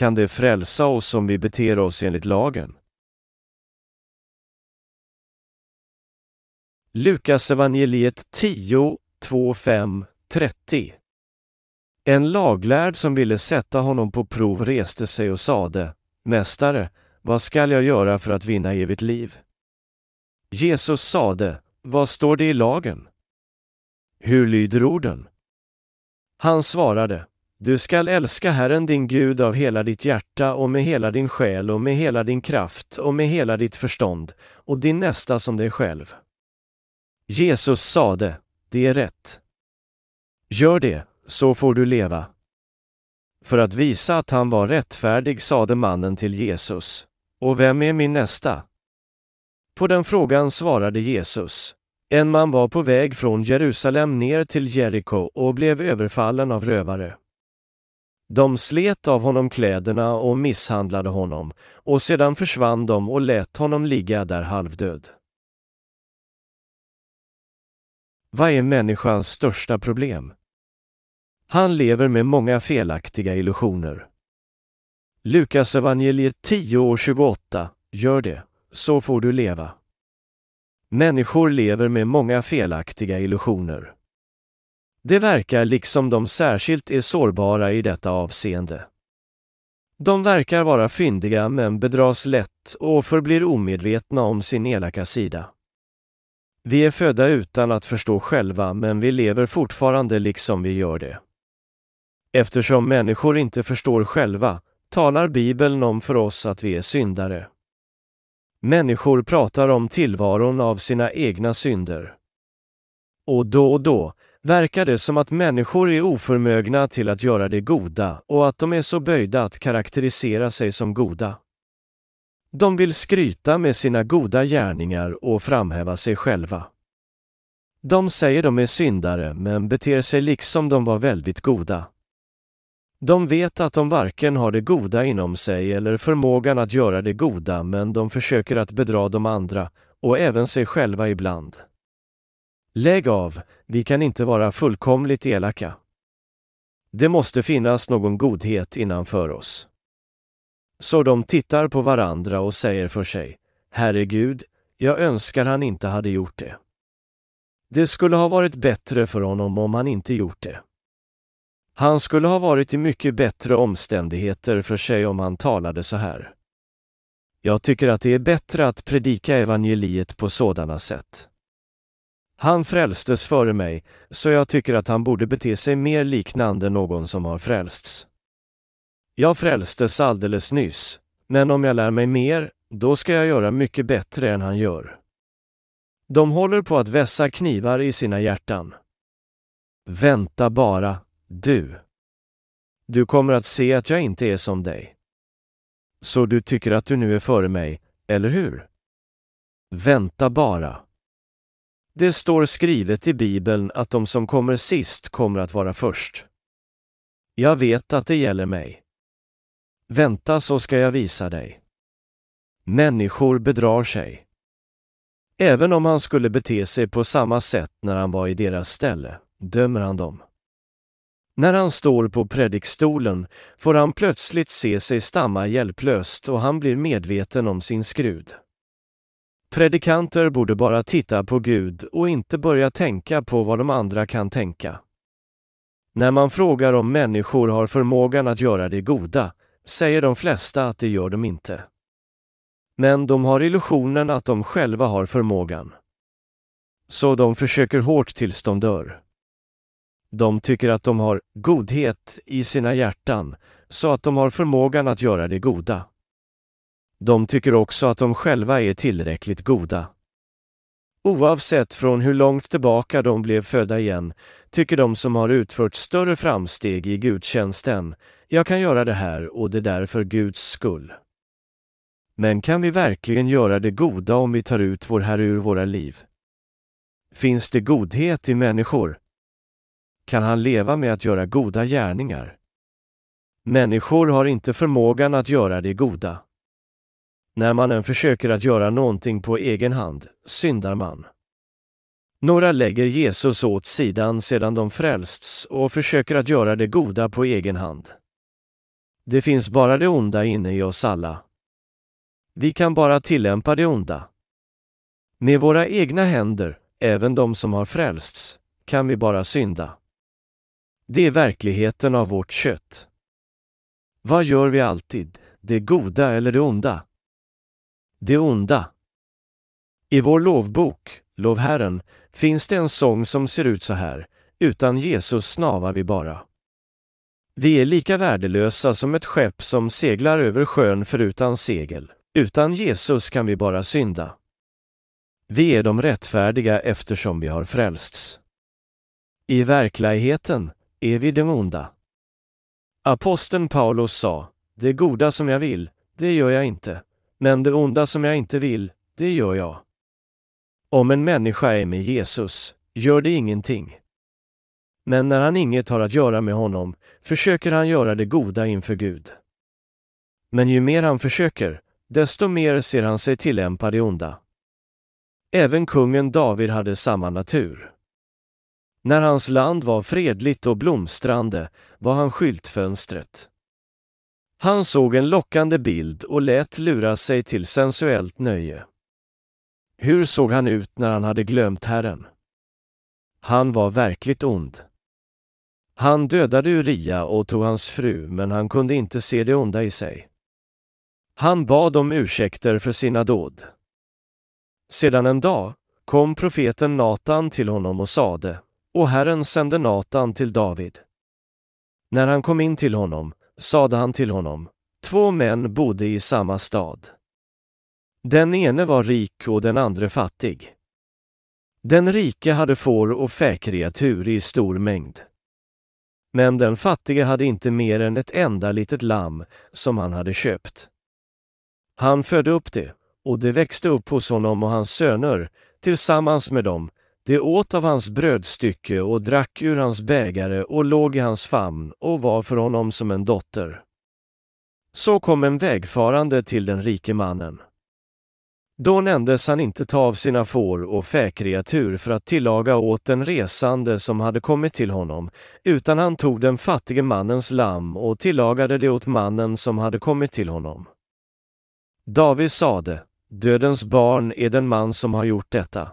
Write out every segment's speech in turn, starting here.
Kan det frälsa oss om vi beter oss enligt lagen? Lukas evangeliet 10, 2, 5, 30 En laglärd som ville sätta honom på prov reste sig och sade Mästare, vad skall jag göra för att vinna evigt liv? Jesus sade, vad står det i lagen? Hur lyder orden? Han svarade, du skall älska Herren din Gud av hela ditt hjärta och med hela din själ och med hela din kraft och med hela ditt förstånd och din nästa som dig själv. Jesus sade, det är rätt. Gör det, så får du leva. För att visa att han var rättfärdig sade mannen till Jesus, och vem är min nästa? På den frågan svarade Jesus, en man var på väg från Jerusalem ner till Jeriko och blev överfallen av rövare. De slet av honom kläderna och misshandlade honom, och sedan försvann de och lät honom ligga där halvdöd. Vad är människans största problem? Han lever med många felaktiga illusioner. Lukas evangeliet 10 och 28, gör det, så får du leva. Människor lever med många felaktiga illusioner. Det verkar liksom de särskilt är sårbara i detta avseende. De verkar vara fyndiga men bedras lätt och förblir omedvetna om sin elaka sida. Vi är födda utan att förstå själva men vi lever fortfarande liksom vi gör det. Eftersom människor inte förstår själva talar Bibeln om för oss att vi är syndare. Människor pratar om tillvaron av sina egna synder. Och då och då verkar det som att människor är oförmögna till att göra det goda och att de är så böjda att karaktärisera sig som goda. De vill skryta med sina goda gärningar och framhäva sig själva. De säger de är syndare men beter sig liksom de var väldigt goda. De vet att de varken har det goda inom sig eller förmågan att göra det goda men de försöker att bedra de andra och även sig själva ibland. Lägg av, vi kan inte vara fullkomligt elaka. Det måste finnas någon godhet innanför oss. Så de tittar på varandra och säger för sig, Herregud, jag önskar han inte hade gjort det. Det skulle ha varit bättre för honom om han inte gjort det. Han skulle ha varit i mycket bättre omständigheter för sig om han talade så här. Jag tycker att det är bättre att predika evangeliet på sådana sätt. Han frälstes före mig, så jag tycker att han borde bete sig mer liknande någon som har frälsts. Jag frälstes alldeles nyss, men om jag lär mig mer, då ska jag göra mycket bättre än han gör. De håller på att vässa knivar i sina hjärtan. Vänta bara, du. Du kommer att se att jag inte är som dig. Så du tycker att du nu är före mig, eller hur? Vänta bara. Det står skrivet i Bibeln att de som kommer sist kommer att vara först. Jag vet att det gäller mig. Vänta så ska jag visa dig. Människor bedrar sig. Även om han skulle bete sig på samma sätt när han var i deras ställe, dömer han dem. När han står på predikstolen får han plötsligt se sig stamma hjälplöst och han blir medveten om sin skrud. Predikanter borde bara titta på Gud och inte börja tänka på vad de andra kan tänka. När man frågar om människor har förmågan att göra det goda säger de flesta att det gör de inte. Men de har illusionen att de själva har förmågan. Så de försöker hårt tills de dör. De tycker att de har godhet i sina hjärtan, så att de har förmågan att göra det goda. De tycker också att de själva är tillräckligt goda. Oavsett från hur långt tillbaka de blev födda igen, tycker de som har utfört större framsteg i gudstjänsten, jag kan göra det här och det där för Guds skull. Men kan vi verkligen göra det goda om vi tar ut vår Herre ur våra liv? Finns det godhet i människor? Kan han leva med att göra goda gärningar? Människor har inte förmågan att göra det goda. När man än försöker att göra någonting på egen hand, syndar man. Några lägger Jesus åt sidan sedan de frälsts och försöker att göra det goda på egen hand. Det finns bara det onda inne i oss alla. Vi kan bara tillämpa det onda. Med våra egna händer, även de som har frälsts, kan vi bara synda. Det är verkligheten av vårt kött. Vad gör vi alltid, det goda eller det onda? Det onda. I vår lovbok, Lov Herren, finns det en sång som ser ut så här. Utan Jesus snavar vi bara. Vi är lika värdelösa som ett skepp som seglar över sjön förutan segel. Utan Jesus kan vi bara synda. Vi är de rättfärdiga eftersom vi har frälsts. I verkligheten är vi de onda. Aposteln Paulus sa, det goda som jag vill, det gör jag inte, men det onda som jag inte vill, det gör jag. Om en människa är med Jesus, gör det ingenting. Men när han inget har att göra med honom, försöker han göra det goda inför Gud. Men ju mer han försöker, desto mer ser han sig tillämpa det onda. Även kungen David hade samma natur. När hans land var fredligt och blomstrande var han skyltfönstret. Han såg en lockande bild och lät lura sig till sensuellt nöje. Hur såg han ut när han hade glömt Herren? Han var verkligt ond. Han dödade Uria och tog hans fru, men han kunde inte se det onda i sig. Han bad om ursäkter för sina dåd. Sedan en dag kom profeten Natan till honom och sade, och Herren sände Natan till David. När han kom in till honom sade han till honom, två män bodde i samma stad. Den ene var rik och den andra fattig. Den rike hade får och fäkreatur i stor mängd. Men den fattige hade inte mer än ett enda litet lamm som han hade köpt. Han födde upp det, och det växte upp hos honom och hans söner, tillsammans med dem, de åt av hans brödstycke och drack ur hans bägare och låg i hans famn och var för honom som en dotter. Så kom en vägfarande till den rike mannen. Då nämndes han inte ta av sina får och fäkreatur för att tillaga åt den resande som hade kommit till honom, utan han tog den fattige mannens lamm och tillagade det åt mannen som hade kommit till honom. David sade, dödens barn är den man som har gjort detta.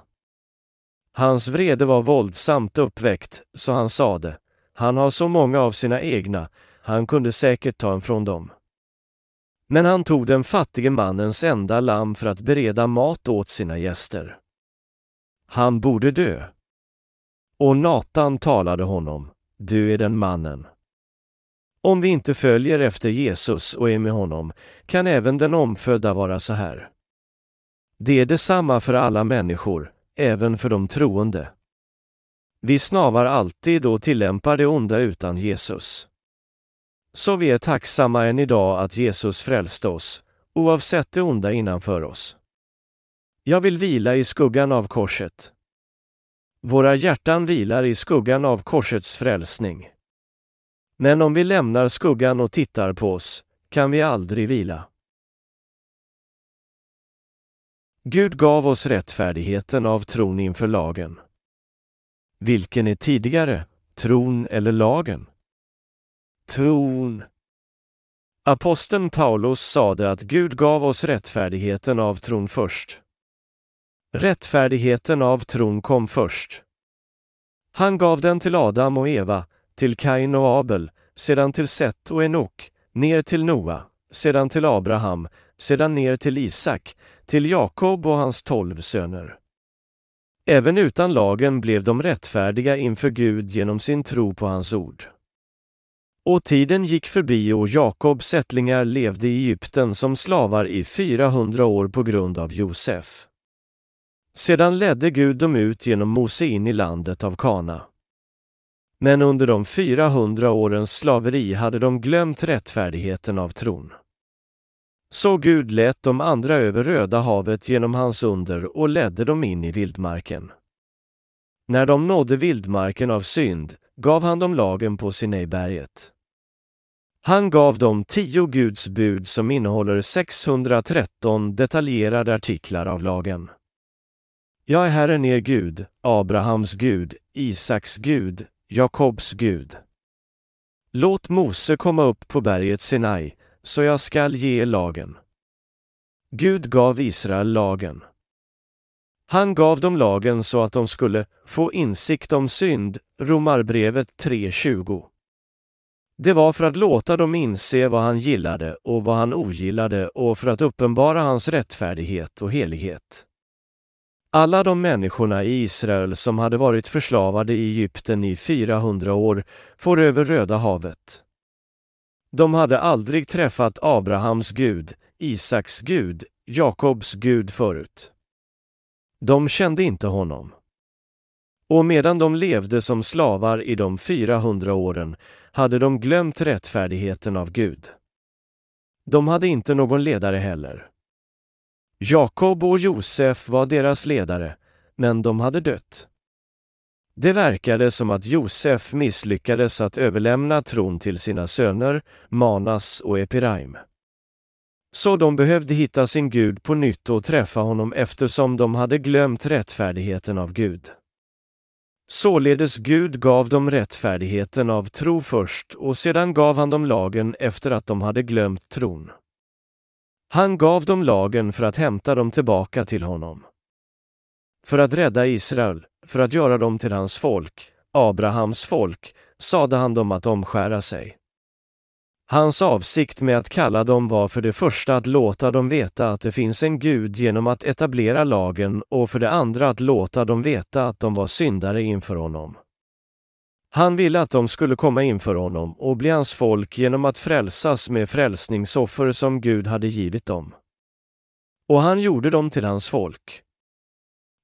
Hans vrede var våldsamt uppväckt, så han sade, han har så många av sina egna, han kunde säkert ta en från dem. Men han tog den fattige mannens enda lamm för att bereda mat åt sina gäster. Han borde dö. Och Natan talade honom, du är den mannen. Om vi inte följer efter Jesus och är med honom kan även den omfödda vara så här. Det är detsamma för alla människor, även för de troende. Vi snavar alltid och tillämpar det onda utan Jesus. Så vi är tacksamma än idag att Jesus frälste oss, oavsett det onda innanför oss. Jag vill vila i skuggan av korset. Våra hjärtan vilar i skuggan av korsets frälsning. Men om vi lämnar skuggan och tittar på oss, kan vi aldrig vila. Gud gav oss rättfärdigheten av tron inför lagen. Vilken är tidigare, tron eller lagen? Tron. Aposteln Paulus sade att Gud gav oss rättfärdigheten av tron först. Rättfärdigheten av tron kom först. Han gav den till Adam och Eva, till Kain och Abel, sedan till Set och Enok, ner till Noa, sedan till Abraham, sedan ner till Isak, till Jakob och hans tolv söner. Även utan lagen blev de rättfärdiga inför Gud genom sin tro på hans ord. Och tiden gick förbi och Jakobs ättlingar levde i Egypten som slavar i 400 år på grund av Josef. Sedan ledde Gud dem ut genom Mose in i landet av Kana. Men under de 400 årens slaveri hade de glömt rättfärdigheten av tron. Så Gud lät de andra över Röda havet genom hans under och ledde dem in i vildmarken. När de nådde vildmarken av synd gav han dem lagen på Sinaiberget. Han gav dem tio Guds bud som innehåller 613 detaljerade artiklar av lagen. Jag är Herren er Gud, Abrahams Gud, Isaks Gud, Jakobs Gud. Låt Mose komma upp på berget Sinai, så jag skall ge lagen. Gud gav Israel lagen. Han gav dem lagen så att de skulle få insikt om synd, Romarbrevet 3.20. Det var för att låta dem inse vad han gillade och vad han ogillade och för att uppenbara hans rättfärdighet och helighet. Alla de människorna i Israel som hade varit förslavade i Egypten i 400 år får över Röda havet. De hade aldrig träffat Abrahams Gud, Isaks Gud, Jakobs Gud förut. De kände inte honom. Och medan de levde som slavar i de 400 åren hade de glömt rättfärdigheten av Gud. De hade inte någon ledare heller. Jakob och Josef var deras ledare, men de hade dött. Det verkade som att Josef misslyckades att överlämna tron till sina söner, Manas och Epiraim. Så de behövde hitta sin Gud på nytt och träffa honom eftersom de hade glömt rättfärdigheten av Gud. Således Gud gav dem rättfärdigheten av tro först och sedan gav han dem lagen efter att de hade glömt tron. Han gav dem lagen för att hämta dem tillbaka till honom. För att rädda Israel, för att göra dem till hans folk, Abrahams folk, sade han dem att omskära sig. Hans avsikt med att kalla dem var för det första att låta dem veta att det finns en Gud genom att etablera lagen och för det andra att låta dem veta att de var syndare inför honom. Han ville att de skulle komma inför honom och bli hans folk genom att frälsas med frälsningsoffer som Gud hade givit dem. Och han gjorde dem till hans folk.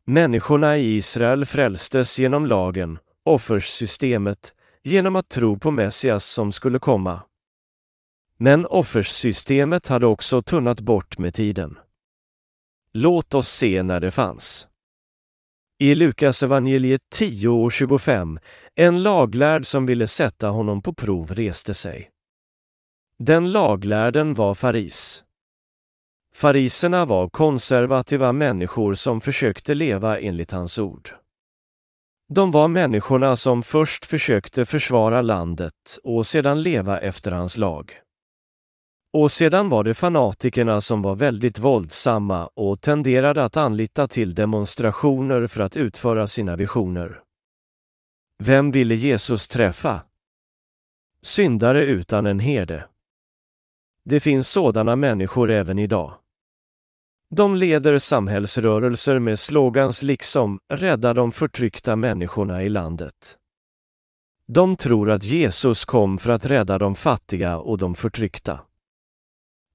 Människorna i Israel frälstes genom lagen, offersystemet, genom att tro på Messias som skulle komma. Men offersystemet hade också tunnat bort med tiden. Låt oss se när det fanns. I Lukas evangeliet 10 och 25, en laglärd som ville sätta honom på prov reste sig. Den laglärden var faris. Fariserna var konservativa människor som försökte leva enligt hans ord. De var människorna som först försökte försvara landet och sedan leva efter hans lag. Och sedan var det fanatikerna som var väldigt våldsamma och tenderade att anlita till demonstrationer för att utföra sina visioner. Vem ville Jesus träffa? Syndare utan en herde. Det finns sådana människor även idag. De leder samhällsrörelser med slogans liksom ”Rädda de förtryckta människorna i landet”. De tror att Jesus kom för att rädda de fattiga och de förtryckta.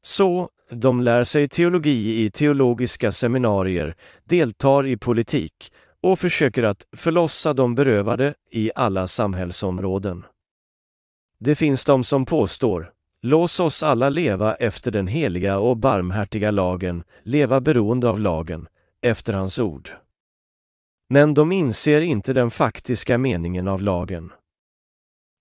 Så, de lär sig teologi i teologiska seminarier, deltar i politik och försöker att förlossa de berövade i alla samhällsområden. Det finns de som påstår, lås oss alla leva efter den heliga och barmhärtiga lagen, leva beroende av lagen, efter hans ord. Men de inser inte den faktiska meningen av lagen.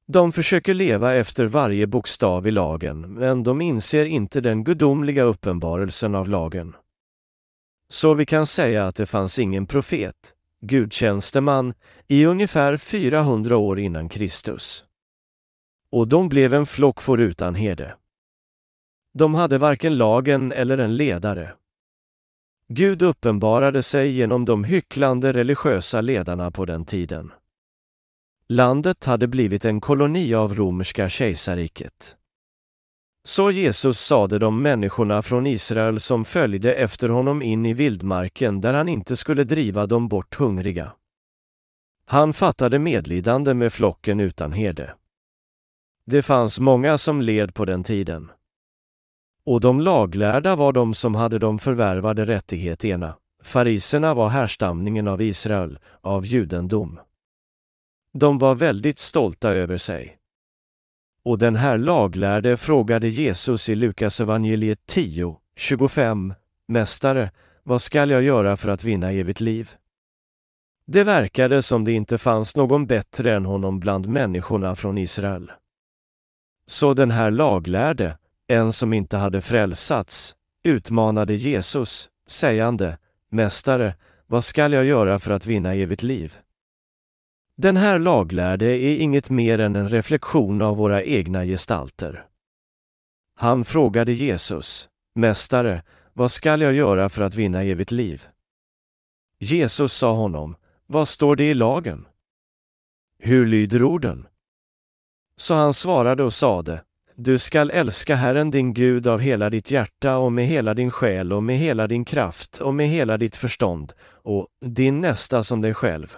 De försöker leva efter varje bokstav i lagen, men de inser inte den gudomliga uppenbarelsen av lagen. Så vi kan säga att det fanns ingen profet, gudtjänsteman, i ungefär 400 år innan Kristus. Och de blev en flock får utan herde. De hade varken lagen eller en ledare. Gud uppenbarade sig genom de hycklande religiösa ledarna på den tiden. Landet hade blivit en koloni av romerska kejsarriket. Så Jesus sade de människorna från Israel som följde efter honom in i vildmarken där han inte skulle driva dem bort hungriga. Han fattade medlidande med flocken utan herde. Det fanns många som led på den tiden. Och de laglärda var de som hade de förvärvade rättigheterna. Fariserna var härstamningen av Israel, av judendom. De var väldigt stolta över sig. Och den här laglärde frågade Jesus i Lukas evangeliet 10, 25, Mästare, vad skall jag göra för att vinna evigt liv? Det verkade som det inte fanns någon bättre än honom bland människorna från Israel. Så den här laglärde, en som inte hade frälsats, utmanade Jesus, sägande, Mästare, vad skall jag göra för att vinna evigt liv? Den här laglärde är inget mer än en reflektion av våra egna gestalter. Han frågade Jesus, Mästare, vad skall jag göra för att vinna evigt liv? Jesus sa honom, vad står det i lagen? Hur lyder orden? Så han svarade och sade, du skall älska Herren din Gud av hela ditt hjärta och med hela din själ och med hela din kraft och med hela ditt förstånd och din nästa som dig själv.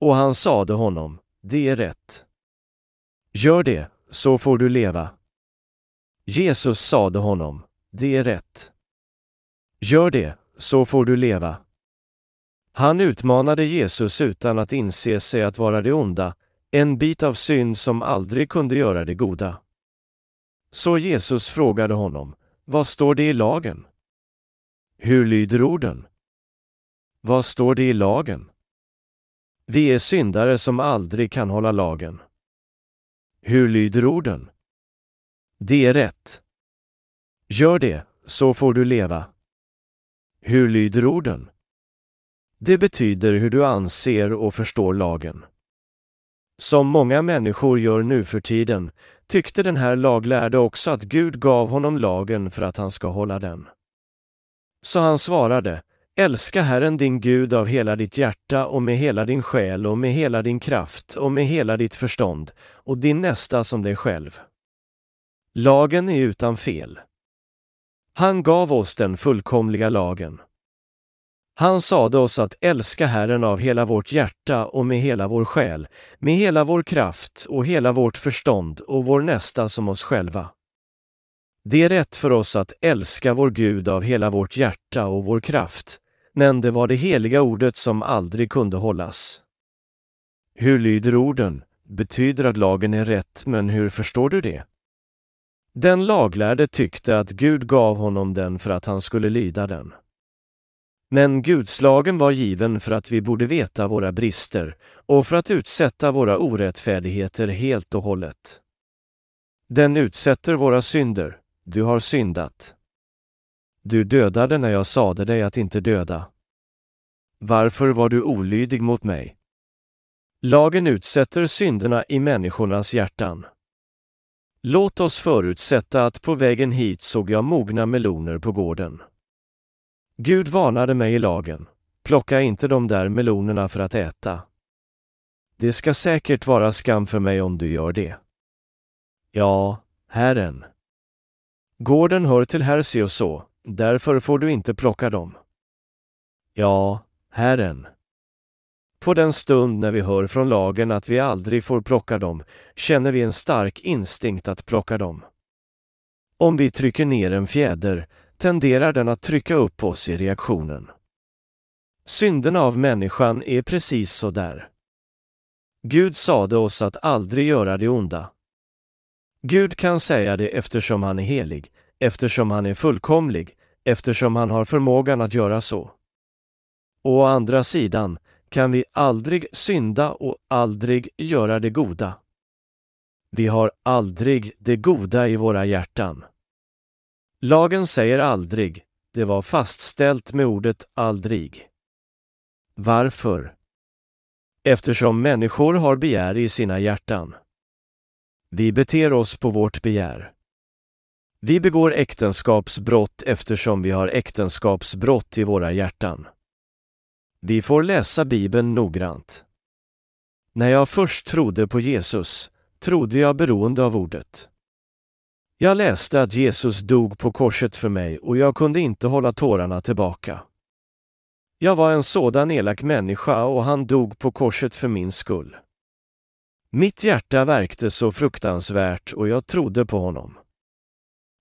Och han sade honom, det är rätt. Gör det, så får du leva. Jesus sade honom, det är rätt. Gör det, så får du leva. Han utmanade Jesus utan att inse sig att vara det onda, en bit av synd som aldrig kunde göra det goda. Så Jesus frågade honom, vad står det i lagen? Hur lyder orden? Vad står det i lagen? Vi är syndare som aldrig kan hålla lagen. Hur lyder orden? Det är rätt. Gör det, så får du leva. Hur lyder orden? Det betyder hur du anser och förstår lagen. Som många människor gör nu för tiden tyckte den här laglärde också att Gud gav honom lagen för att han ska hålla den. Så han svarade, Älska Herren din Gud av hela ditt hjärta och med hela din själ och med hela din kraft och med hela ditt förstånd och din nästa som dig själv. Lagen är utan fel. Han gav oss den fullkomliga lagen. Han sade oss att älska Herren av hela vårt hjärta och med hela vår själ, med hela vår kraft och hela vårt förstånd och vår nästa som oss själva. Det är rätt för oss att älska vår Gud av hela vårt hjärta och vår kraft, men det var det heliga ordet som aldrig kunde hållas. Hur lyder orden? Betyder att lagen är rätt, men hur förstår du det? Den laglärde tyckte att Gud gav honom den för att han skulle lyda den. Men Gudslagen var given för att vi borde veta våra brister och för att utsätta våra orättfärdigheter helt och hållet. Den utsätter våra synder. Du har syndat. Du dödade när jag sade dig att inte döda. Varför var du olydig mot mig? Lagen utsätter synderna i människornas hjärtan. Låt oss förutsätta att på vägen hit såg jag mogna meloner på gården. Gud varnade mig i lagen. Plocka inte de där melonerna för att äta. Det ska säkert vara skam för mig om du gör det. Ja, Herren. Gården hör till Hersi och så, därför får du inte plocka dem. Ja, Herren. På den stund när vi hör från lagen att vi aldrig får plocka dem känner vi en stark instinkt att plocka dem. Om vi trycker ner en fjäder tenderar den att trycka upp oss i reaktionen. Synderna av människan är precis så där. Gud sade oss att aldrig göra det onda. Gud kan säga det eftersom han är helig, eftersom han är fullkomlig, eftersom han har förmågan att göra så. å andra sidan kan vi aldrig synda och aldrig göra det goda. Vi har aldrig det goda i våra hjärtan. Lagen säger aldrig, det var fastställt med ordet aldrig. Varför? Eftersom människor har begär i sina hjärtan. Vi beter oss på vårt begär. Vi begår äktenskapsbrott eftersom vi har äktenskapsbrott i våra hjärtan. Vi får läsa Bibeln noggrant. När jag först trodde på Jesus trodde jag beroende av ordet. Jag läste att Jesus dog på korset för mig och jag kunde inte hålla tårarna tillbaka. Jag var en sådan elak människa och han dog på korset för min skull. Mitt hjärta verkte så fruktansvärt och jag trodde på honom.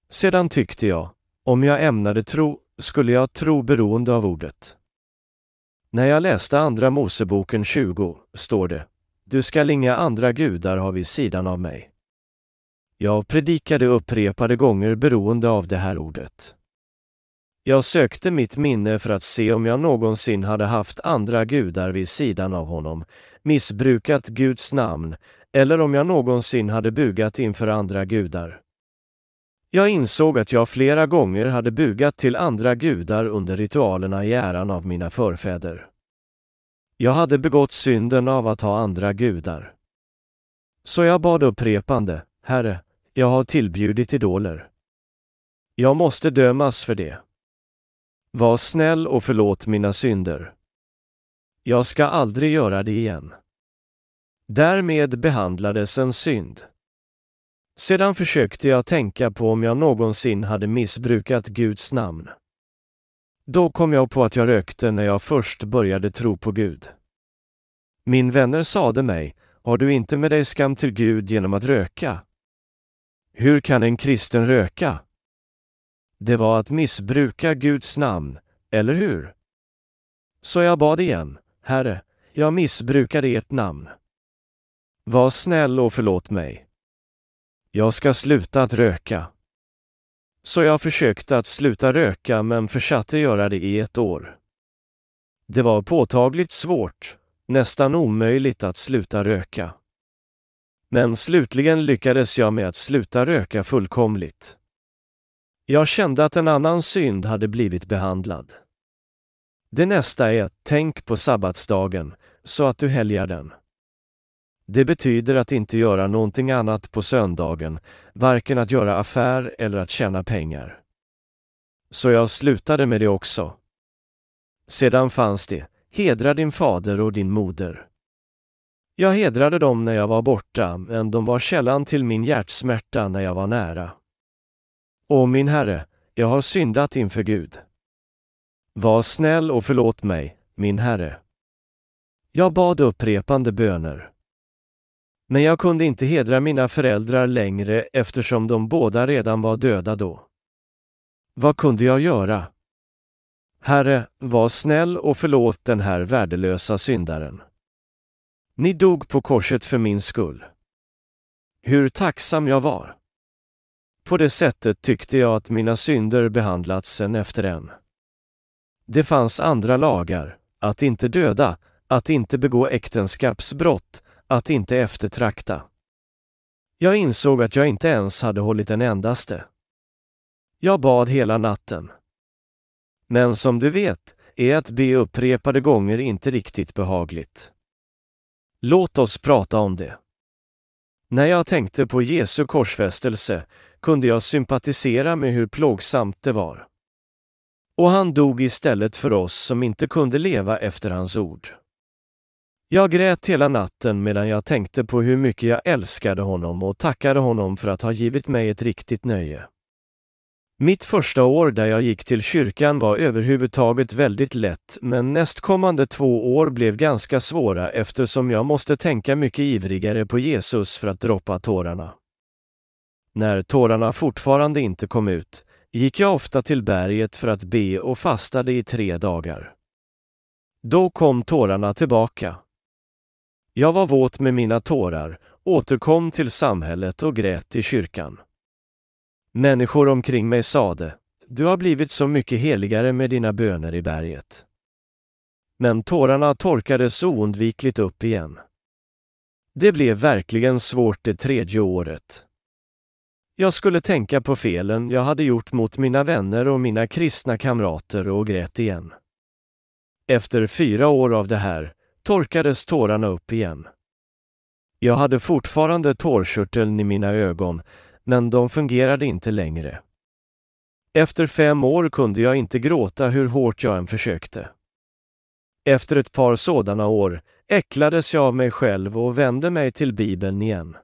Sedan tyckte jag, om jag ämnade tro, skulle jag tro beroende av ordet. När jag läste Andra Moseboken 20 står det, du skall inga andra gudar ha vid sidan av mig. Jag predikade upprepade gånger beroende av det här ordet. Jag sökte mitt minne för att se om jag någonsin hade haft andra gudar vid sidan av honom, missbrukat Guds namn eller om jag någonsin hade bugat inför andra gudar. Jag insåg att jag flera gånger hade bugat till andra gudar under ritualerna i äran av mina förfäder. Jag hade begått synden av att ha andra gudar. Så jag bad upprepande, Herre, jag har tillbjudit idoler. Jag måste dömas för det. Var snäll och förlåt mina synder. Jag ska aldrig göra det igen. Därmed behandlades en synd. Sedan försökte jag tänka på om jag någonsin hade missbrukat Guds namn. Då kom jag på att jag rökte när jag först började tro på Gud. Min vänner sade mig, har du inte med dig skam till Gud genom att röka? Hur kan en kristen röka? Det var att missbruka Guds namn, eller hur? Så jag bad igen, Herre, jag missbrukade ert namn. Var snäll och förlåt mig. Jag ska sluta att röka. Så jag försökte att sluta röka men försatte göra det i ett år. Det var påtagligt svårt, nästan omöjligt att sluta röka. Men slutligen lyckades jag med att sluta röka fullkomligt. Jag kände att en annan synd hade blivit behandlad. Det nästa är, tänk på sabbatsdagen, så att du helgar den. Det betyder att inte göra någonting annat på söndagen, varken att göra affär eller att tjäna pengar. Så jag slutade med det också. Sedan fanns det, hedra din fader och din moder. Jag hedrade dem när jag var borta, men de var källan till min hjärtsmärta när jag var nära. Åh min Herre, jag har syndat inför Gud. Var snäll och förlåt mig, min Herre. Jag bad upprepande böner. Men jag kunde inte hedra mina föräldrar längre eftersom de båda redan var döda då. Vad kunde jag göra? Herre, var snäll och förlåt den här värdelösa syndaren. Ni dog på korset för min skull. Hur tacksam jag var. På det sättet tyckte jag att mina synder behandlats en efter en. Det fanns andra lagar, att inte döda, att inte begå äktenskapsbrott, att inte eftertrakta. Jag insåg att jag inte ens hade hållit en endaste. Jag bad hela natten. Men som du vet är att be upprepade gånger inte riktigt behagligt. Låt oss prata om det. När jag tänkte på Jesu korsfästelse kunde jag sympatisera med hur plågsamt det var. Och han dog istället för oss som inte kunde leva efter hans ord. Jag grät hela natten medan jag tänkte på hur mycket jag älskade honom och tackade honom för att ha givit mig ett riktigt nöje. Mitt första år där jag gick till kyrkan var överhuvudtaget väldigt lätt, men nästkommande två år blev ganska svåra eftersom jag måste tänka mycket ivrigare på Jesus för att droppa tårarna. När tårarna fortfarande inte kom ut gick jag ofta till berget för att be och fastade i tre dagar. Då kom tårarna tillbaka. Jag var våt med mina tårar, återkom till samhället och grät i kyrkan. Människor omkring mig sade, du har blivit så mycket heligare med dina böner i berget. Men tårarna torkades oundvikligt upp igen. Det blev verkligen svårt det tredje året. Jag skulle tänka på felen jag hade gjort mot mina vänner och mina kristna kamrater och grät igen. Efter fyra år av det här torkades tårarna upp igen. Jag hade fortfarande tårkörteln i mina ögon, men de fungerade inte längre. Efter fem år kunde jag inte gråta hur hårt jag än försökte. Efter ett par sådana år äcklades jag av mig själv och vände mig till Bibeln igen.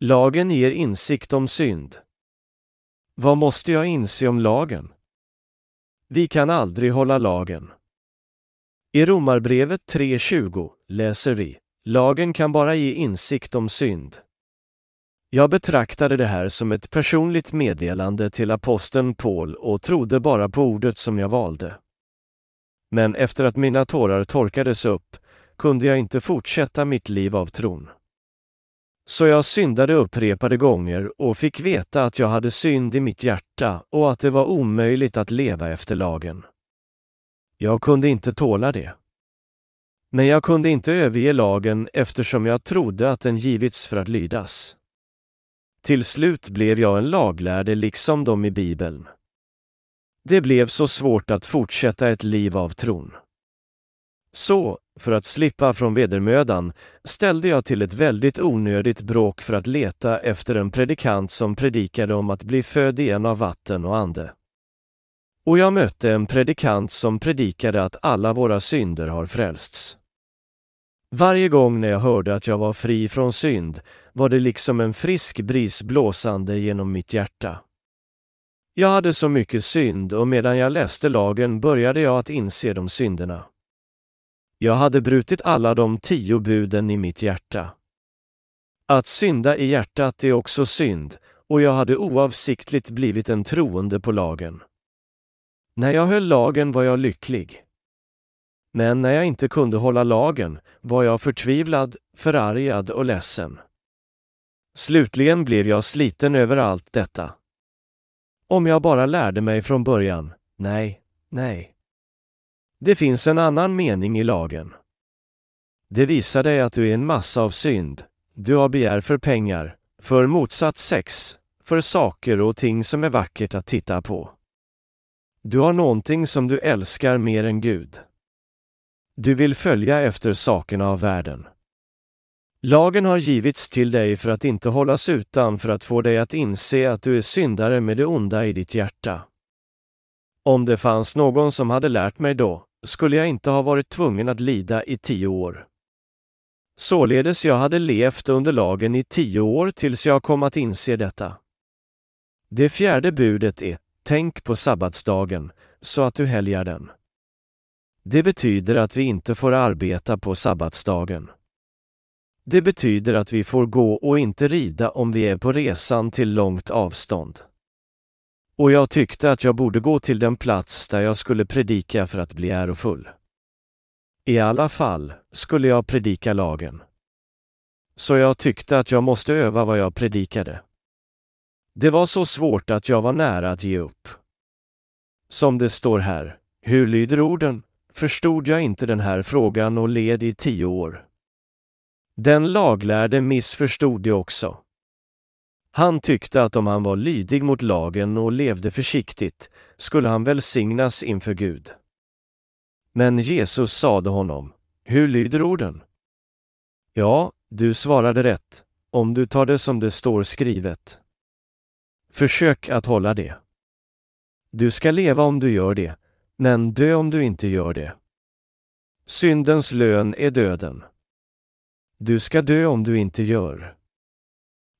Lagen ger insikt om synd. Vad måste jag inse om lagen? Vi kan aldrig hålla lagen. I Romarbrevet 3.20 läser vi Lagen kan bara ge insikt om synd. Jag betraktade det här som ett personligt meddelande till aposteln Paul och trodde bara på ordet som jag valde. Men efter att mina tårar torkades upp kunde jag inte fortsätta mitt liv av tron. Så jag syndade upprepade gånger och fick veta att jag hade synd i mitt hjärta och att det var omöjligt att leva efter lagen. Jag kunde inte tåla det. Men jag kunde inte överge lagen eftersom jag trodde att den givits för att lydas. Till slut blev jag en laglärde liksom de i Bibeln. Det blev så svårt att fortsätta ett liv av tron. Så, för att slippa från vedermödan, ställde jag till ett väldigt onödigt bråk för att leta efter en predikant som predikade om att bli född igen av vatten och ande. Och jag mötte en predikant som predikade att alla våra synder har frälsts. Varje gång när jag hörde att jag var fri från synd var det liksom en frisk bris blåsande genom mitt hjärta. Jag hade så mycket synd och medan jag läste lagen började jag att inse de synderna. Jag hade brutit alla de tio buden i mitt hjärta. Att synda i hjärtat är också synd och jag hade oavsiktligt blivit en troende på lagen. När jag höll lagen var jag lycklig. Men när jag inte kunde hålla lagen var jag förtvivlad, förargad och ledsen. Slutligen blev jag sliten över allt detta. Om jag bara lärde mig från början, nej, nej. Det finns en annan mening i lagen. Det visar dig att du är en massa av synd. Du har begär för pengar, för motsatt sex, för saker och ting som är vackert att titta på. Du har någonting som du älskar mer än Gud. Du vill följa efter sakerna av världen. Lagen har givits till dig för att inte hållas utan för att få dig att inse att du är syndare med det onda i ditt hjärta. Om det fanns någon som hade lärt mig då, skulle jag inte ha varit tvungen att lida i tio år. Således jag hade levt under lagen i tio år tills jag kom att inse detta. Det fjärde budet är Tänk på sabbatsdagen, så att du helgar den. Det betyder att vi inte får arbeta på sabbatsdagen. Det betyder att vi får gå och inte rida om vi är på resan till långt avstånd. Och jag tyckte att jag borde gå till den plats där jag skulle predika för att bli ärofull. I alla fall skulle jag predika lagen. Så jag tyckte att jag måste öva vad jag predikade. Det var så svårt att jag var nära att ge upp. Som det står här, hur lyder orden? Förstod jag inte den här frågan och led i tio år. Den laglärde missförstod det också. Han tyckte att om han var lydig mot lagen och levde försiktigt skulle han välsignas inför Gud. Men Jesus sade honom, hur lyder orden? Ja, du svarade rätt, om du tar det som det står skrivet. Försök att hålla det. Du ska leva om du gör det, men dö om du inte gör det. Syndens lön är döden. Du ska dö om du inte gör.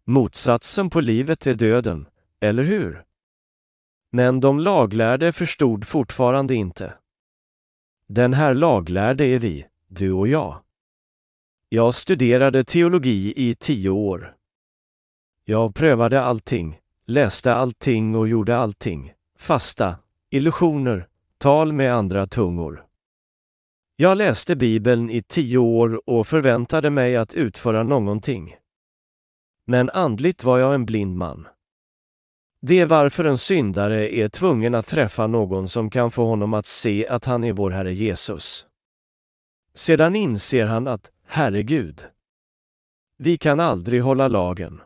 Motsatsen på livet är döden, eller hur? Men de laglärde förstod fortfarande inte. Den här laglärde är vi, du och jag. Jag studerade teologi i tio år. Jag prövade allting, läste allting och gjorde allting. Fasta, illusioner, tal med andra tungor. Jag läste Bibeln i tio år och förväntade mig att utföra någonting. Men andligt var jag en blind man. Det är varför en syndare är tvungen att träffa någon som kan få honom att se att han är vår Herre Jesus. Sedan inser han att, herregud, vi kan aldrig hålla lagen.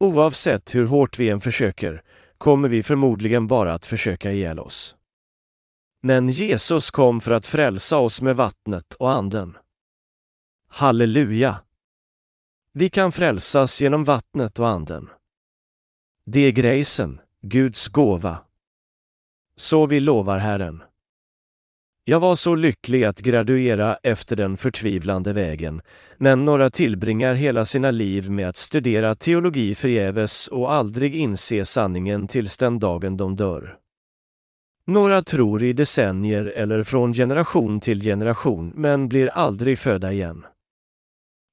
Oavsett hur hårt vi än försöker kommer vi förmodligen bara att försöka ihjäl oss. Men Jesus kom för att frälsa oss med vattnet och anden. Halleluja! Vi kan frälsas genom vattnet och anden. Det är grejsen, Guds gåva. Så vi lovar Herren. Jag var så lycklig att graduera efter den förtvivlande vägen, men några tillbringar hela sina liv med att studera teologi förgäves och aldrig inse sanningen tills den dagen de dör. Några tror i decennier eller från generation till generation men blir aldrig födda igen.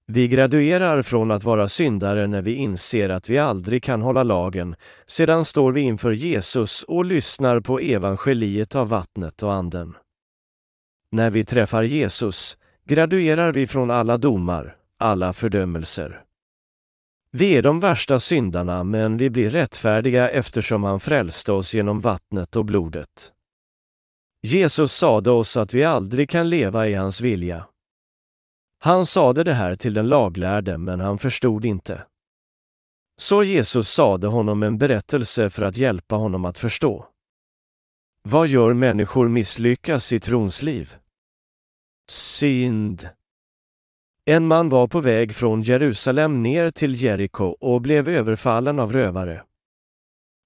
Vi graduerar från att vara syndare när vi inser att vi aldrig kan hålla lagen, sedan står vi inför Jesus och lyssnar på evangeliet av vattnet och anden. När vi träffar Jesus graduerar vi från alla domar, alla fördömelser. Vi är de värsta syndarna, men vi blir rättfärdiga eftersom han frälste oss genom vattnet och blodet. Jesus sade oss att vi aldrig kan leva i hans vilja. Han sade det här till den laglärde, men han förstod inte. Så Jesus sade honom en berättelse för att hjälpa honom att förstå. Vad gör människor misslyckas i tronsliv? Synd. En man var på väg från Jerusalem ner till Jeriko och blev överfallen av rövare.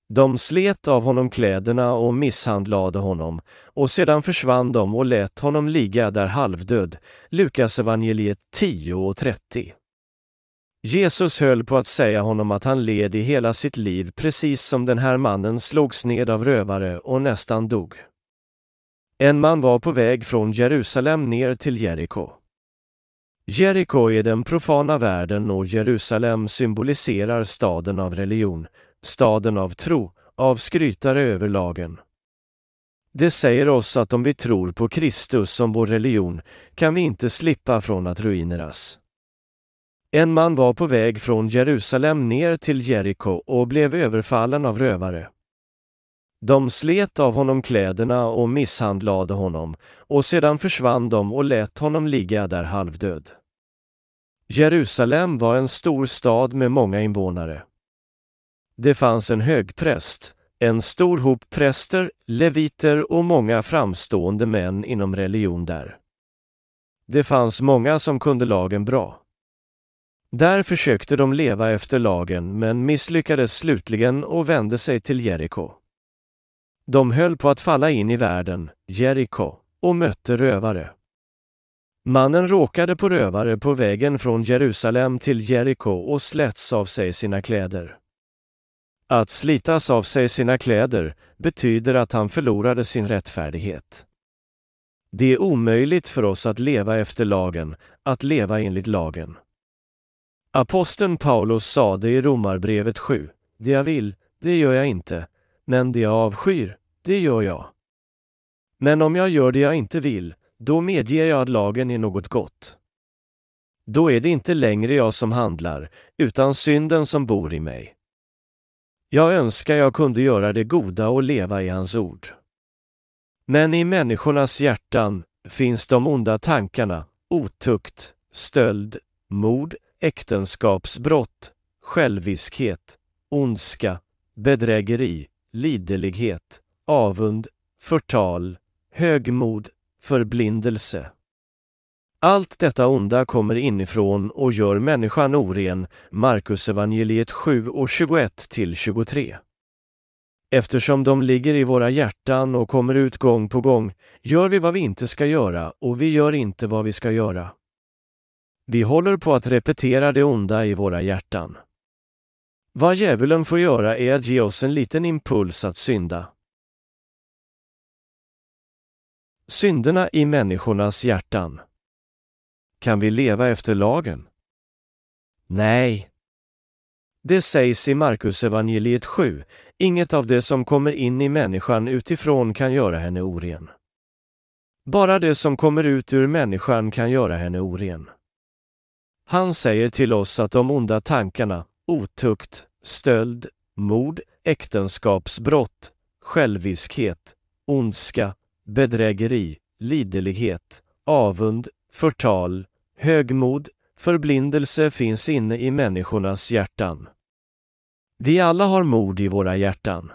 De slet av honom kläderna och misshandlade honom och sedan försvann de och lät honom ligga där halvdöd. Lukas evangeliet 10 och 30. Jesus höll på att säga honom att han led i hela sitt liv precis som den här mannen slogs ned av rövare och nästan dog. En man var på väg från Jerusalem ner till Jeriko. Jeriko är den profana världen och Jerusalem symboliserar staden av religion, staden av tro, av skrytare över lagen. Det säger oss att om vi tror på Kristus som vår religion kan vi inte slippa från att ruineras. En man var på väg från Jerusalem ner till Jeriko och blev överfallen av rövare. De slet av honom kläderna och misshandlade honom och sedan försvann de och lät honom ligga där halvdöd. Jerusalem var en stor stad med många invånare. Det fanns en högpräst, en stor hop präster, leviter och många framstående män inom religion där. Det fanns många som kunde lagen bra. Där försökte de leva efter lagen men misslyckades slutligen och vände sig till Jeriko. De höll på att falla in i världen, Jeriko, och mötte rövare. Mannen råkade på rövare på vägen från Jerusalem till Jeriko och släts av sig sina kläder. Att slitas av sig sina kläder betyder att han förlorade sin rättfärdighet. Det är omöjligt för oss att leva efter lagen, att leva enligt lagen. Aposteln Paulus sade i Romarbrevet 7, det jag vill, det gör jag inte, men det jag avskyr, det gör jag. Men om jag gör det jag inte vill, då medger jag att lagen är något gott. Då är det inte längre jag som handlar, utan synden som bor i mig. Jag önskar jag kunde göra det goda och leva i hans ord. Men i människornas hjärtan finns de onda tankarna, otukt, stöld, mord, äktenskapsbrott, själviskhet, ondska, bedrägeri, liderlighet, avund, förtal, högmod, förblindelse. Allt detta onda kommer inifrån och gör människan oren, Markus evangeliet 7 och 21 till 23. Eftersom de ligger i våra hjärtan och kommer ut gång på gång gör vi vad vi inte ska göra och vi gör inte vad vi ska göra. Vi håller på att repetera det onda i våra hjärtan. Vad djävulen får göra är att ge oss en liten impuls att synda. Synderna i människornas hjärtan. Kan vi leva efter lagen? Nej. Det sägs i Markus evangeliet 7, inget av det som kommer in i människan utifrån kan göra henne oren. Bara det som kommer ut ur människan kan göra henne oren. Han säger till oss att de onda tankarna, otukt, stöld, mord, äktenskapsbrott, själviskhet, ondska, bedrägeri, liderlighet, avund, förtal, högmod, förblindelse finns inne i människornas hjärtan. Vi alla har mord i våra hjärtan.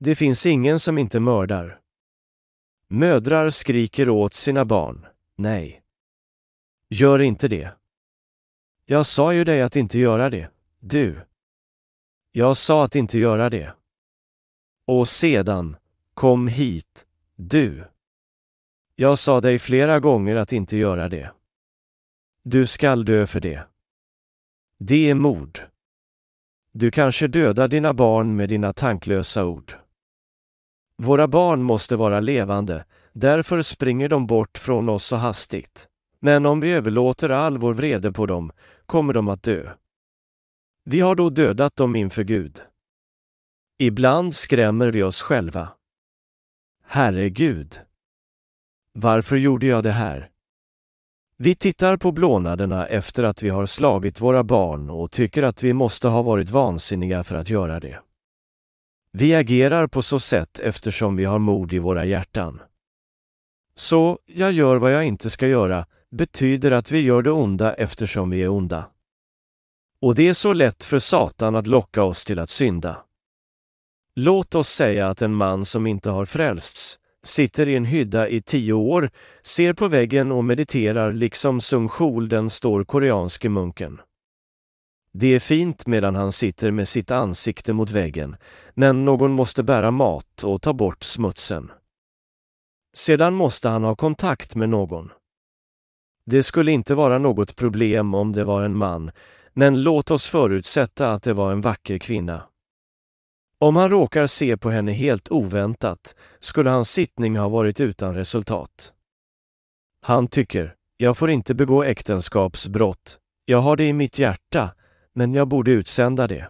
Det finns ingen som inte mördar. Mödrar skriker åt sina barn, nej. Gör inte det. Jag sa ju dig att inte göra det, du. Jag sa att inte göra det. Och sedan, kom hit, du. Jag sa dig flera gånger att inte göra det. Du skall dö för det. Det är mord. Du kanske dödar dina barn med dina tanklösa ord. Våra barn måste vara levande, därför springer de bort från oss så hastigt. Men om vi överlåter all vår vrede på dem kommer de att dö. Vi har då dödat dem inför Gud. Ibland skrämmer vi oss själva. Herregud! Varför gjorde jag det här? Vi tittar på blånaderna efter att vi har slagit våra barn och tycker att vi måste ha varit vansinniga för att göra det. Vi agerar på så sätt eftersom vi har mod i våra hjärtan. Så, jag gör vad jag inte ska göra, betyder att vi gör det onda eftersom vi är onda. Och det är så lätt för Satan att locka oss till att synda. Låt oss säga att en man som inte har frälsts sitter i en hydda i tio år, ser på väggen och mediterar liksom Sung Chul, den står koreanske munken. Det är fint medan han sitter med sitt ansikte mot väggen, men någon måste bära mat och ta bort smutsen. Sedan måste han ha kontakt med någon. Det skulle inte vara något problem om det var en man, men låt oss förutsätta att det var en vacker kvinna. Om han råkar se på henne helt oväntat skulle hans sittning ha varit utan resultat. Han tycker, jag får inte begå äktenskapsbrott, jag har det i mitt hjärta, men jag borde utsända det.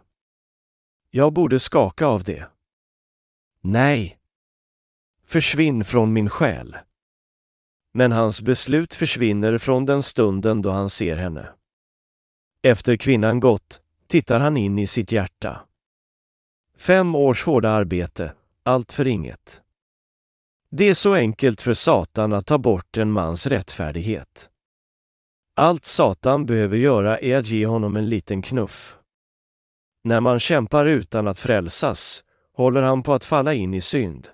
Jag borde skaka av det. Nej. Försvinn från min själ. Men hans beslut försvinner från den stunden då han ser henne. Efter kvinnan gått tittar han in i sitt hjärta. Fem års hårda arbete, allt för inget. Det är så enkelt för Satan att ta bort en mans rättfärdighet. Allt Satan behöver göra är att ge honom en liten knuff. När man kämpar utan att frälsas håller han på att falla in i synd.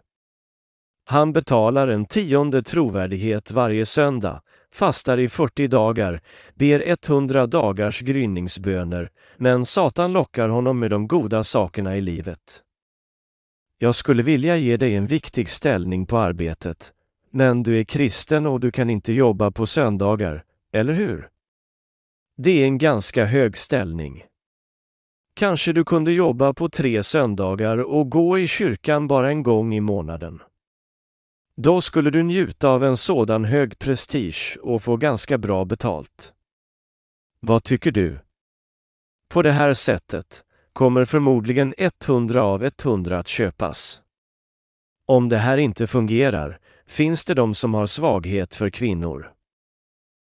Han betalar en tionde trovärdighet varje söndag, fastar i 40 dagar, ber 100 dagars gryningsböner, men Satan lockar honom med de goda sakerna i livet. Jag skulle vilja ge dig en viktig ställning på arbetet, men du är kristen och du kan inte jobba på söndagar, eller hur? Det är en ganska hög ställning. Kanske du kunde jobba på tre söndagar och gå i kyrkan bara en gång i månaden. Då skulle du njuta av en sådan hög prestige och få ganska bra betalt. Vad tycker du? På det här sättet kommer förmodligen 100 av 100 att köpas. Om det här inte fungerar finns det de som har svaghet för kvinnor.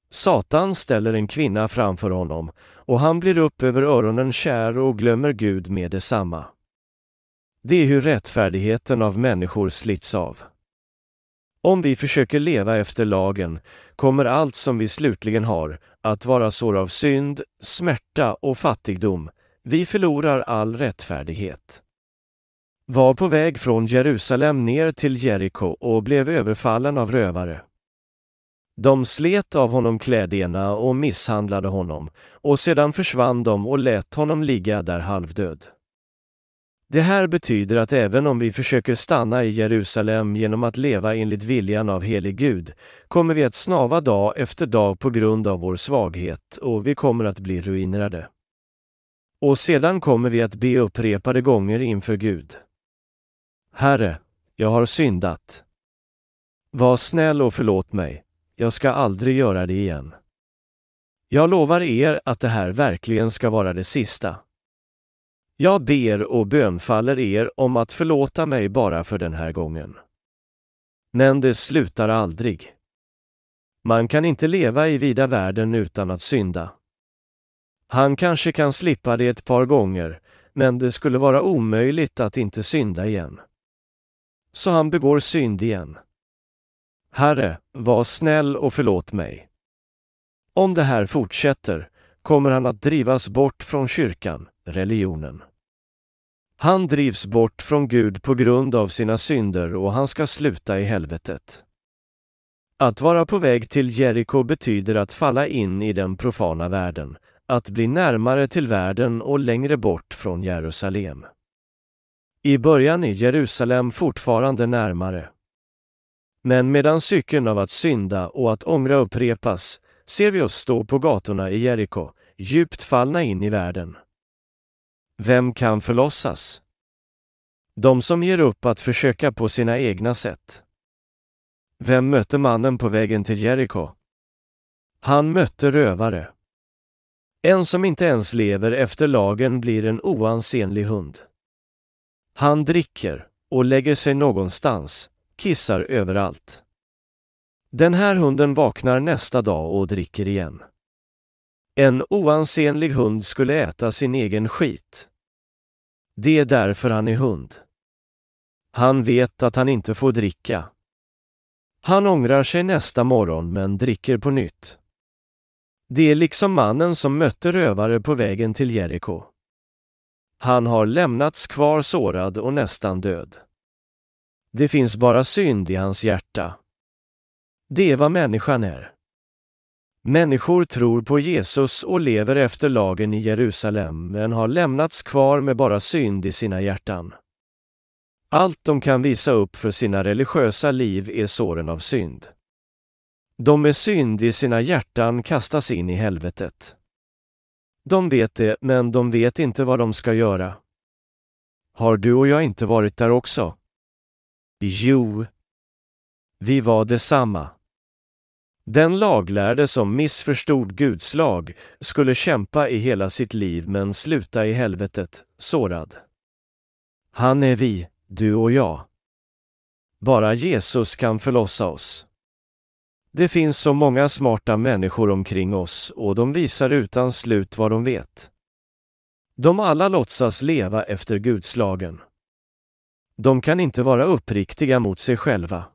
Satan ställer en kvinna framför honom och han blir upp över öronen kär och glömmer Gud med detsamma. Det är hur rättfärdigheten av människor slits av. Om vi försöker leva efter lagen kommer allt som vi slutligen har att vara sår av synd, smärta och fattigdom. Vi förlorar all rättfärdighet. Var på väg från Jerusalem ner till Jeriko och blev överfallen av rövare. De slet av honom kläderna och misshandlade honom och sedan försvann de och lät honom ligga där halvdöd. Det här betyder att även om vi försöker stanna i Jerusalem genom att leva enligt viljan av helig Gud, kommer vi att snava dag efter dag på grund av vår svaghet och vi kommer att bli ruinerade. Och sedan kommer vi att be upprepade gånger inför Gud. Herre, jag har syndat. Var snäll och förlåt mig, jag ska aldrig göra det igen. Jag lovar er att det här verkligen ska vara det sista. Jag ber och bönfaller er om att förlåta mig bara för den här gången. Men det slutar aldrig. Man kan inte leva i vida världen utan att synda. Han kanske kan slippa det ett par gånger, men det skulle vara omöjligt att inte synda igen. Så han begår synd igen. Herre, var snäll och förlåt mig. Om det här fortsätter kommer han att drivas bort från kyrkan, religionen. Han drivs bort från Gud på grund av sina synder och han ska sluta i helvetet. Att vara på väg till Jeriko betyder att falla in i den profana världen, att bli närmare till världen och längre bort från Jerusalem. I början är Jerusalem fortfarande närmare. Men medan cykeln av att synda och att ångra upprepas ser vi oss stå på gatorna i Jeriko, djupt fallna in i världen. Vem kan förlossas? De som ger upp att försöka på sina egna sätt. Vem mötte mannen på vägen till Jeriko? Han mötte rövare. En som inte ens lever efter lagen blir en oansenlig hund. Han dricker och lägger sig någonstans, kissar överallt. Den här hunden vaknar nästa dag och dricker igen. En oansenlig hund skulle äta sin egen skit. Det är därför han är hund. Han vet att han inte får dricka. Han ångrar sig nästa morgon men dricker på nytt. Det är liksom mannen som mötte rövare på vägen till Jeriko. Han har lämnats kvar sårad och nästan död. Det finns bara synd i hans hjärta. Det är vad människan är. Människor tror på Jesus och lever efter lagen i Jerusalem men har lämnats kvar med bara synd i sina hjärtan. Allt de kan visa upp för sina religiösa liv är såren av synd. De med synd i sina hjärtan kastas in i helvetet. De vet det, men de vet inte vad de ska göra. Har du och jag inte varit där också? Jo. Vi var detsamma. Den laglärde som missförstod Guds lag skulle kämpa i hela sitt liv men sluta i helvetet, sårad. Han är vi, du och jag. Bara Jesus kan förlossa oss. Det finns så många smarta människor omkring oss och de visar utan slut vad de vet. De alla låtsas leva efter Guds lagen. De kan inte vara uppriktiga mot sig själva.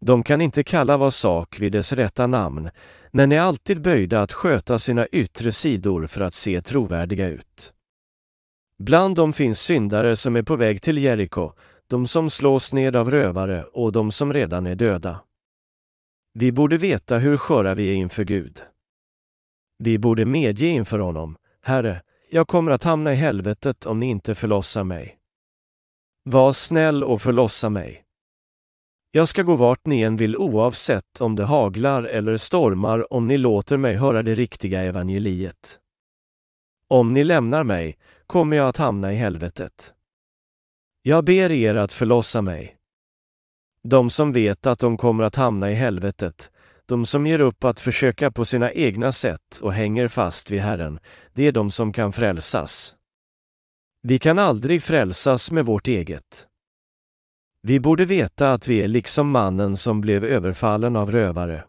De kan inte kalla var sak vid dess rätta namn, men är alltid böjda att sköta sina yttre sidor för att se trovärdiga ut. Bland dem finns syndare som är på väg till Jeriko, de som slås ned av rövare och de som redan är döda. Vi borde veta hur sköra vi är inför Gud. Vi borde medge inför honom, Herre, jag kommer att hamna i helvetet om ni inte förlossar mig. Var snäll och förlossa mig. Jag ska gå vart ni än vill oavsett om det haglar eller stormar om ni låter mig höra det riktiga evangeliet. Om ni lämnar mig kommer jag att hamna i helvetet. Jag ber er att förlossa mig. De som vet att de kommer att hamna i helvetet, de som ger upp att försöka på sina egna sätt och hänger fast vid Herren, det är de som kan frälsas. Vi kan aldrig frälsas med vårt eget. Vi borde veta att vi är liksom mannen som blev överfallen av rövare.